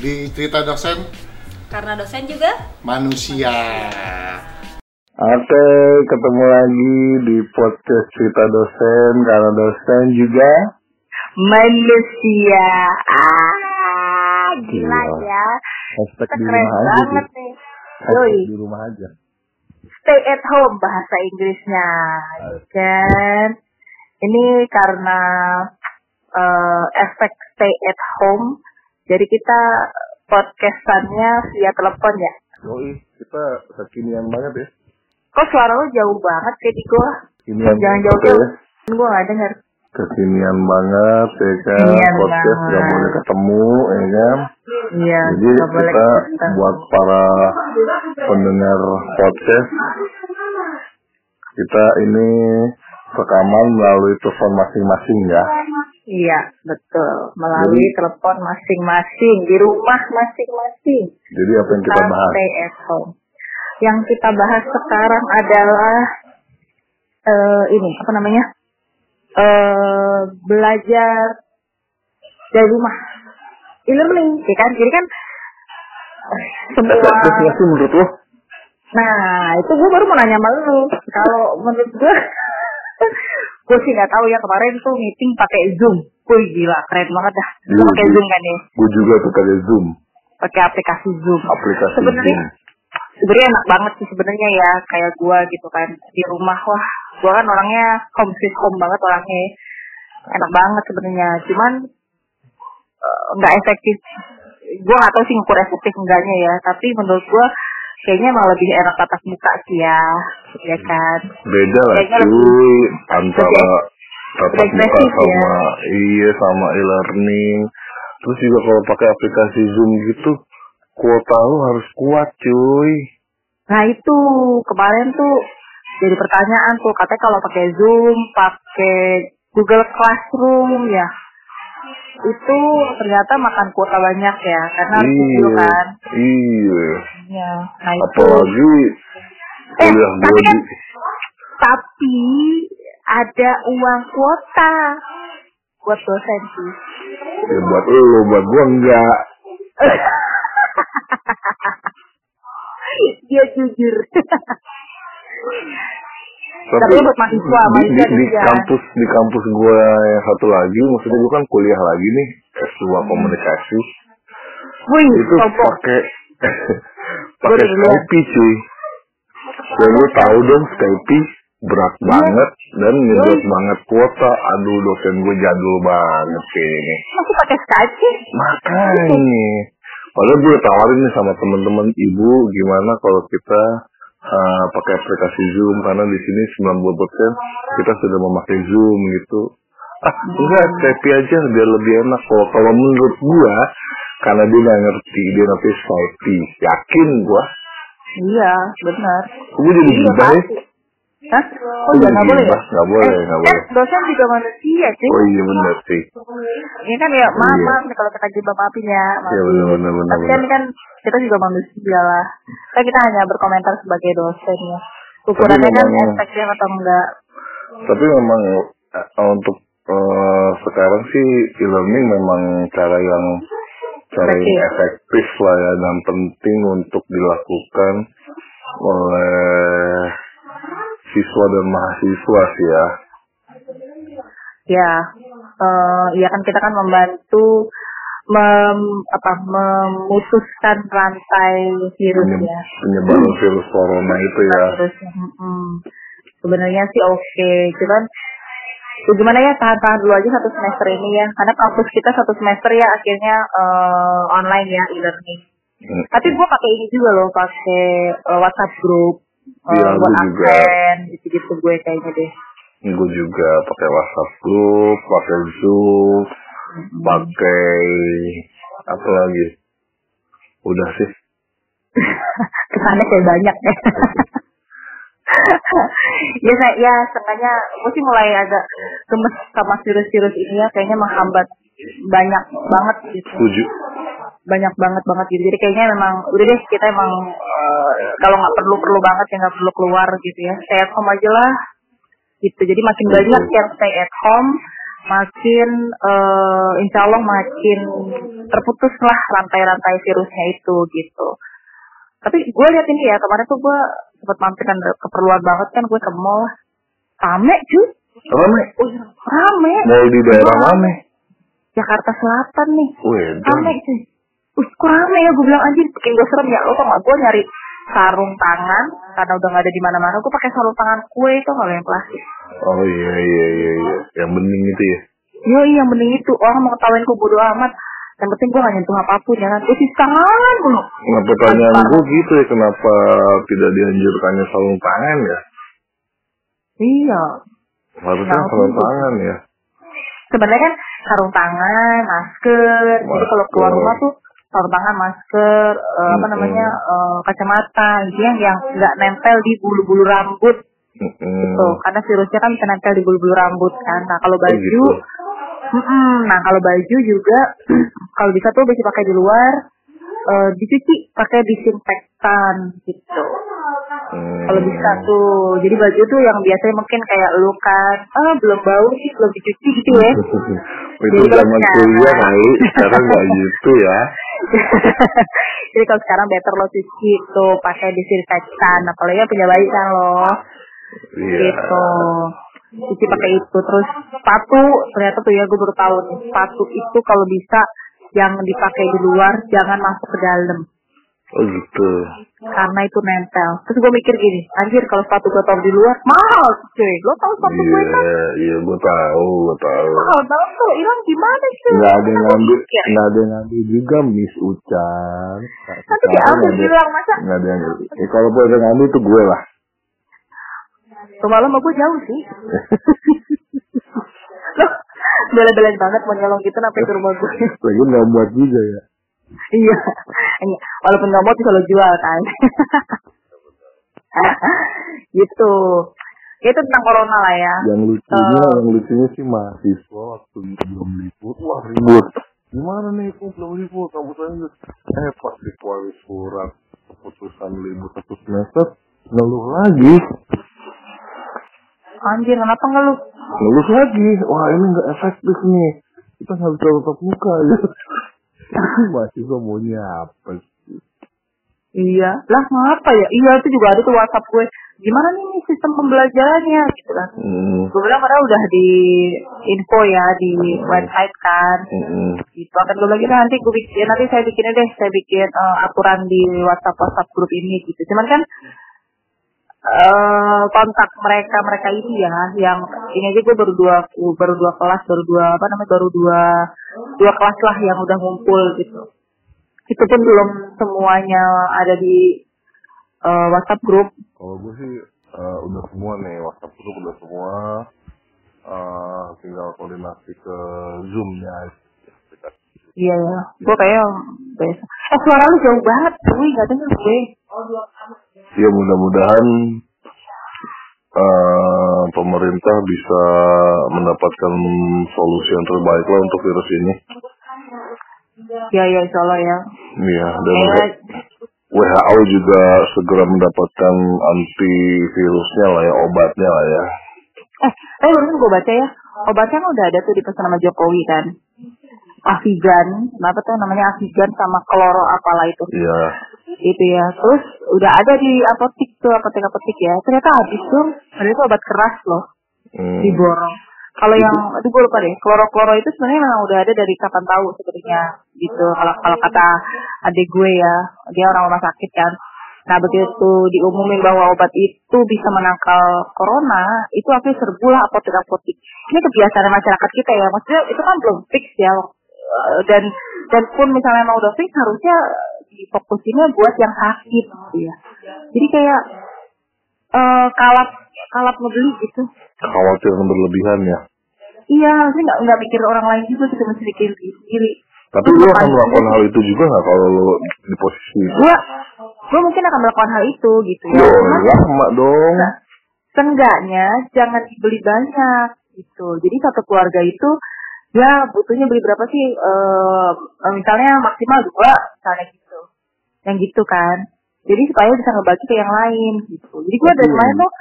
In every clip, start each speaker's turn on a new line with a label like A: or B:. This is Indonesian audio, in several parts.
A: di cerita dosen
B: Karena dosen juga
A: manusia.
C: Oke, ketemu lagi di podcast cerita dosen karena dosen juga
D: manusia. Ah, gila
C: Gila.
D: ya.
C: hashtag
D: Kita
C: di rumah aja
D: banget
C: sih.
D: nih.
C: Hashtag
D: Yoi.
C: di rumah aja.
D: Stay at home bahasa Inggrisnya, ya kan? Ini karena eh, efek stay at home, jadi kita podcastannya via telepon ya.
C: Yoi, kita kekinian banget ya.
D: Kok suara lo jauh banget kayak di gua?
C: Kekinian
D: Jangan jauh-jauh.
C: ya.
D: Gua gak denger.
C: Kekinian banget ya kan.
D: Kekinian
C: podcast
D: banget.
C: gak boleh ketemu ya kan.
D: Iya,
C: Jadi
D: boleh
C: kita
D: kita.
C: buat para pendengar podcast kita ini rekaman melalui telepon masing-masing ya.
D: Iya, betul. Melalui
C: Jadi-
D: telepon masing-masing di rumah masing-masing.
C: Jadi apa yang kita bahas?
D: Stay at home. Yang kita bahas sekarang adalah eh ini apa namanya? eh belajar dari rumah. E-learning, ya kan? Jadi kan semua
C: menurut lo?
D: Nah, itu gue baru mau nanya sama lu. Kalau menurut gue, gue sih nggak tahu ya kemarin tuh meeting pakai Zoom. Wih gila, keren banget dah. Lu
C: Iya,
D: pakai. Zoom kan ya?
C: Gue juga tuh pakai Zoom,
D: Pakai aplikasi Zoom.
C: aplikasi
D: Sebenarnya sebenarnya enak banget sih sebenarnya ya kayak gue gitu kan di rumah wah gue kan orangnya home sweet home banget orangnya enak banget sebenarnya cuman eh, nggak efektif gue nggak tahu sih ngukur efektif enggaknya ya tapi menurut gue kayaknya emang lebih enak tatap muka sih ya ya kan
C: Beda lah cuy, antara tatap muka
D: ya.
C: sama iya sama e-learning. Terus juga kalau pakai aplikasi Zoom gitu, kuota lu harus kuat cuy.
D: Nah itu kemarin tuh jadi pertanyaan tuh katanya kalau pakai Zoom, pakai Google Classroom ya itu ternyata makan kuota banyak ya karena harus
C: Iya,
D: kan.
C: iya.
D: Iya. Nah itu.
C: Apalagi
D: Eh,
C: kuliah
D: tapi
C: gue
D: kan
C: di
D: tapi ada uang kuota buat dosen sih.
C: ya buat lu, buat gua enggak.
D: Dia jujur.
C: Tapi
D: Tapi buat mahasiswa,
C: di, di, di
D: juga.
C: kampus di kampus gua yang satu lagi, maksudnya gua kan kuliah lagi nih S2 komunikasi.
D: Wih,
C: Itu pakai pakai. Skype cuy. Ya lu tahu dong Skype berat
D: Iya.
C: banget dan ngedot banget kuota. Aduh dosen gue jadul banget kayaknya.
D: Masih pakai Skype sih?
C: Makanya. Padahal gue tawarin nih sama teman-teman ibu gimana kalau kita uh, pakai aplikasi Zoom karena di sini 90% kita sudah memakai Zoom gitu. Ah, enggak, Skype aja biar lebih enak. Kalau kalau menurut gua karena dia nggak ngerti dia nanti Skype. Yakin gua.
D: Iya, benar.
C: Gue jadi
D: Iya,
C: gibah ya.
D: Hah? Oh
C: Iya,
D: iya, nggak boleh ya?
C: gibah. Nggak boleh,
D: Eh,
C: nggak
D: kan
C: boleh.
D: dosen juga manusia sih.
C: Oh iya benar sih.
D: Ini kan ya, maaf,
C: Iya.
D: maaf kalau kita gibah maafin ya. maafin.
C: Iya benar benar benar.
D: Tapi kan kan kita juga manusia lah. Kan kita hanya berkomentar sebagai dosen ya. Ukurannya kan efektif atau enggak.
C: Tapi memang eh, untuk eh, sekarang sih e-learning memang cara yang cara yang
D: Efektif.
C: efektif lah ya dan penting untuk dilakukan oleh siswa dan mahasiswa sih ya.
D: Ya, eh ya kan kita kan membantu mem, apa, memutuskan rantai virus
C: Penye-
D: ya.
C: penyebaran virus corona itu ya.
D: Mm, sebenarnya sih oke, cuman ya gimana ya tahan-tahan dulu aja satu semester ini ya, karena kampus kita satu semester ya akhirnya eh, online ya e-learning.
C: Hmm.
D: Tapi gue pakai ini juga loh, pakai eh, WhatsApp group
C: Iya,
D: buat
C: juga.
D: gitu-gitu gue kayaknya deh.
C: Gue juga pakai WhatsApp group, pakai Zoom, pakai apa lagi? Udah sih.
D: Kesannya kayak banyak ya. ya saya ya sengaja gue sih mulai agak gemes sama virus-virus ini ya kayaknya menghambat banyak banget gitu
C: Setuju.
D: Banyak banget banget gitu. Jadi kayaknya memang udah deh kita emang eh, kalau nggak perlu perlu banget ya nggak perlu keluar gitu ya. Stay at home aja lah gitu. Jadi makin banyak yang stay at home makin eh insya Allah makin terputus lah rantai-rantai virusnya itu gitu. Tapi gue lihat ini ya kemarin tuh gue sempat mampir kan keperluan banget kan gue ke mall. Rame cuy.
C: Rame.
D: Oh, rame.
C: Mall di daerah
D: Rame.
C: mana?
D: Jakarta Selatan nih.
C: Wih,
D: rame cuy Wih, kok rame ya? Gue bilang anjir bikin gue serem ya lo tau gak gue nyari sarung tangan karena udah gak ada di mana-mana. Gue pakai sarung tangan kue itu nggak yang plastik?
C: Oh iya iya iya iya. Yang bening itu ya.
D: Yo yang mending itu. Orang mau ketawain gue bodo amat. Yang penting gue gak nyentuh apa pun ya kan? Gue tangan mulu
C: Nah pertanyaan gue gitu ya? Kenapa tidak dianjurkannya sarung tangan ya?
D: iya.
C: Harusnya
D: Nah,
C: sarung
D: aku-
C: tangan ya.
D: sebenarnya kan sarung tangan, masker, jadi kalau keluar
C: Masker.
D: rumah tuh sarung tangan, masker, eh, apa
C: Mm-mm.
D: namanya eh, kacamata, gitu yang yang nggak nempel di bulu-bulu rambut,
C: Mm-mm.
D: gitu. Karena virusnya kan bisa nempel di bulu-bulu rambut kan. Nah kalau
C: Oh,
D: baju,
C: gitu.
D: Mm-mm. nah kalau baju juga kalau bisa tuh bisa pakai di luar, eh, dicuci pakai disinfektan gitu.
C: Hmm.
D: Kalau bisa tuh, jadi baju tuh yang biasanya mungkin kayak lu kan, ah belum bau sih, belum dicuci gitu ya.
C: itu
D: Jadi
C: zaman
D: sekarang-
C: kuliah kali, sekarang nggak gitu ya.
D: Jadi kalau sekarang better lo cuci tuh pakai disinfektan, apalagi punya bayi kan lo,
C: Iya.
D: gitu. Cuci pakai itu, terus sepatu ternyata tuh ya gue baru tahu nih, sepatu itu kalau bisa yang dipakai di luar jangan masuk ke dalam
C: Oh gitu.
D: karena itu nempel. Terus gue mikir gini, anjir kalau sepatu gue taruh di luar mahal cuy. Lo tau sepatu gue kan
C: Iya, iya gue tahu, gue tahu.
D: mahal banget tuh, hilang gimana cuy?
C: Nggak ada yang ngambil, nggak ada yang ngambil juga Miss Ucan.
D: Nanti diambil hilang masa
C: Nggak ada yang ngambil. Eh, kalau ada yang ngambil tuh gue lah.
D: Rumah lo sama gue jauh sih. lo bela-belain banget mau nyolong gitu sampai ke rumah gue.
C: Lagi nggak buat juga ya.
D: Iya. Iya. Walaupun nggak mau lo jual kan. gitu. Itu tentang corona lah ya.
C: Yang lucunya,
D: Eh.
C: yang lucunya sih mahasiswa waktu belum libur, wah ribut. Gimana nih, kok belum libur, kamu saya Eh, pas dikeluarin surat keputusan libur satu semester, ngeluh lagi.
D: Anjir, kenapa lu?
C: Ngeluh lagi, wah ini nggak efektif nih. Kita nggak bisa tatap muka ya. mahasiswa maunya apa sih?
D: Iya. Lah ngapa ya? Iya itu juga ada tuh WhatsApp gue. Gimana nih sistem pembelajarannya gitu kan.
C: Hmm,
D: Gue bilang padahal udah di info ya di website kan.
C: hmm,
D: gitu akan gue lagi nanti gue bikin nanti saya bikin deh saya bikin eh, aturan di WhatsApp WhatsApp grup ini gitu cuman kan eh kontak mereka mereka ini ya yang ini aja gue baru dua baru dua kelas baru dua apa namanya baru dua dua kelas lah yang udah ngumpul gitu. Itu pun belum semuanya ada di eh, WhatsApp grup
C: Kalau gue sih eh, udah semua nih, WhatsApp group udah semua. Eh, tinggal koordinasi ke Zoom-nya.
D: iya ya gue kayak biasa eh suara lu jauh banget gue nggak denger gue
C: Ya mudah-mudahan eh, pemerintah bisa mendapatkan solusi yang terbaik lah untuk virus ini.
D: ya ya insya Allah ya
C: Iya, dan
D: Eh,
C: WHO juga segera mendapatkan antivirusnya lah ya, obatnya lah ya.
D: Eh, tapi barusan gue baca ya, obatnya kan udah ada tuh di pesan sama Jokowi kan. Afigan, apa tuh namanya Afigan sama kloro apalah itu.
C: Iya,
D: Itu ya. Terus udah ada di apotik tuh, apotek-apotek ya. Ternyata habis tuh, padahal itu obat keras loh,
C: hmm,
D: diborong. Kalau yang, aduh gue lupa deh, kloro-kloro itu sebenarnya memang udah ada dari kapan tahu sebenarnya gitu. Kalau kalau kata adik gue ya, dia orang rumah sakit kan. Nah begitu diumumin bahwa obat itu bisa menangkal corona, itu akhirnya serbulah apotek-apotek. Ini kebiasaan masyarakat kita ya, maksudnya itu kan belum fix ya. Eh, Dan dan pun misalnya mau udah fix harusnya difokusinnya buat yang sakit gitu ya. Jadi kayak eh kalap kalap ngebeli gitu.
C: khawatir yang berlebihan ya.
D: Iya, sih nggak nggak mikir orang lain juga kita mesti mikir diri sendiri.
C: Tapi lu akan melakukan hal itu juga nggak kalau lu di posisi itu?
D: Gua, gua mungkin akan melakukan hal itu gitu ya.
C: Yo, lama dong.
D: Nah, seenggaknya jangan dibeli banyak gitu. Jadi satu keluarga itu ya butuhnya beli berapa sih? Eh misalnya maksimal dua, misalnya gitu. Yang gitu kan. Jadi supaya bisa ngebagi ke yang lain gitu. Jadi gua dari kemarin tuh?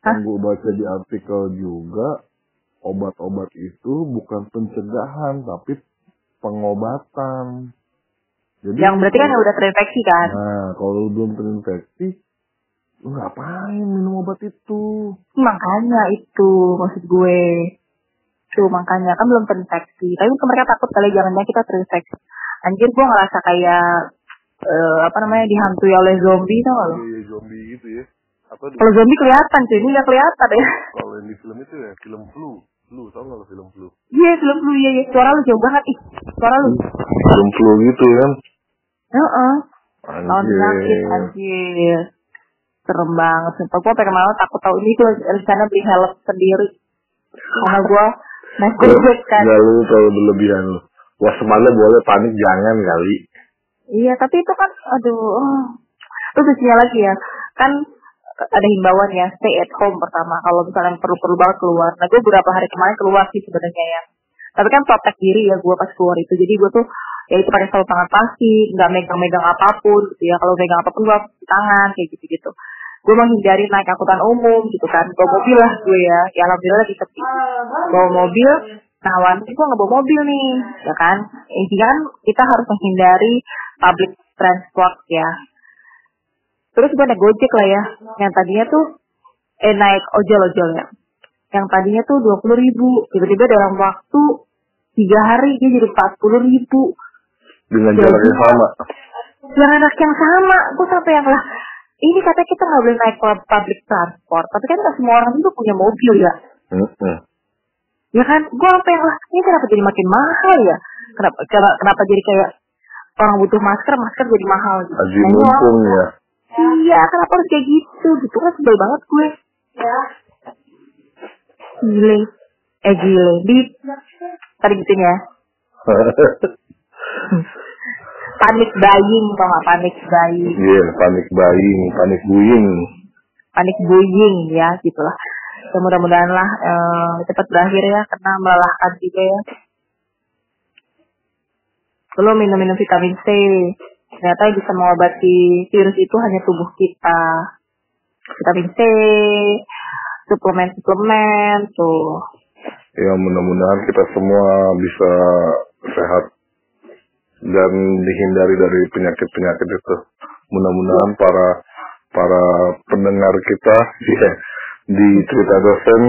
C: Yang gue baca di artikel juga, obat-obat itu bukan pencegahan tapi pengobatan. Jadi
D: Yang berarti kan udah terinfeksi kan?
C: Nah, kalau lu belum terinfeksi, lu ngapain minum obat itu?
D: Makanya itu maksud gue. Tuh makanya kan belum terinfeksi. Tapi mereka takut kali jangan-jangan kita terinfeksi. Anjir gue ngerasa kayak eh, apa namanya dihantui oleh zombie tau gak lo?
C: Iya, zombie gitu ya. Atau di-
D: Kalau zombie kelihatan cuy, ini nggak kelihatan ya.
C: kalau yang di film itu ya film flu. Flu, tau gak lo film flu?
D: Iya, belum lu iya, iya. Suara lu jauh banget ih. Suara lu.
C: Film flu gitu kan.
D: Heeh. Lawan penyakit
C: Anjir.
D: anjir. Serem banget. Sumpah gue pengen malah takut tahu ini gue rencana beli helm sendiri. Karena gue naik gojek kan.
C: Gak lu terlalu berlebihan lu. Waspada boleh, panik jangan kali.
D: Iya, tapi itu kan, aduh. oh. Terus lagi ya, kan ada himbauan ya, stay at home pertama. Kalau misalnya perlu-perlu banget keluar. Nah, gue beberapa hari kemarin keluar sih sebenarnya ya. Tapi kan protek diri ya gue pas keluar itu. Jadi gue tuh ya itu pakai sarung tangan plastik, nggak megang-megang apa pun gitu ya. Kalau megang apa pun gue tangan kayak gitu-gitu. Gue menghindari naik angkutan umum gitu kan. Bawa mobil lah gue ya. Ya alhamdulillah lagi sepi. Bawa mobil, Nah, wanita gue nggak bawa mobil nih, ya kan? Intinya kan kita harus menghindari public transport ya. Terus gue naik gojek lah ya, yang tadinya tuh eh naik ojol ojol ya, yang tadinya tuh dua puluh ribu, tiba-tiba dalam waktu tiga hari dia jadi empat puluh ribu.
C: Dengan
D: Jadi-
C: jarak yang sama.
D: Yang anak yang sama, gue sampai yang lah. Ini katanya kita nggak boleh naik pub- public transport, tapi kan nggak semua orang itu punya mobil ya.
C: Mm-mm.
D: Ya kan, gue sampai yang lah, ini kenapa jadi makin mahal ya? Kenapa kenapa, kenapa jadi kayak orang butuh masker, masker jadi mahal gitu.
C: Haji
D: Nah,
C: mumpung ya.
D: Iya, kenapa harus kayak gitu? Gitu kan sebel banget gue. Gile. Eh gile. Di tadi gituin ya. Panik buying, tau gak? Panik buying.
C: Iya, panik buying, panik buying.
D: Panik buying ya, gitulah. Ya mudah-mudahan lah eh, cepat berakhir ya, karena melelahkan juga ya. Belum minum-minum vitamin C. Ternyata bisa mengobati virus itu hanya tubuh kita. Vitamin C, suplemen-suplemen, tuh.
C: Ya mudah-mudahan kita semua bisa sehat dan dihindari dari penyakit-penyakit itu. Mudah-mudahan para para pendengar kita ya, di cerita dosen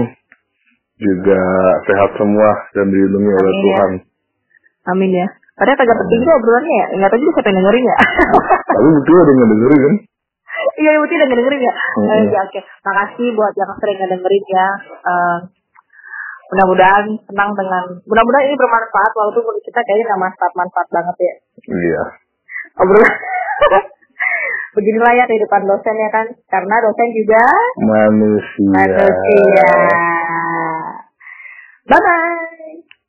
C: juga sehat semua dan dilindungi oleh
D: Amin ya.
C: Tuhan.
D: Amin ya. Padahal kagak penting tuh obrolannya ya. Nggak tahu juga siapa yang dengerin ya.
C: Tapi buktinya ada yang dengerin kan?
D: Iya, ibu tidak dengerin ya.
C: Mm-mm.
D: Eh, ya oke. Makasih buat yang sering dengerin ya. Eh, mudah-mudahan senang dengan mudah-mudahan ini bermanfaat walaupun kita kayaknya nggak manfaat-manfaat banget ya.
C: Iya.
D: Obrolan. Beginilah ya kehidupan dosen ya kan. Karena dosen juga
C: Manusia.
D: manusia. Bye bye.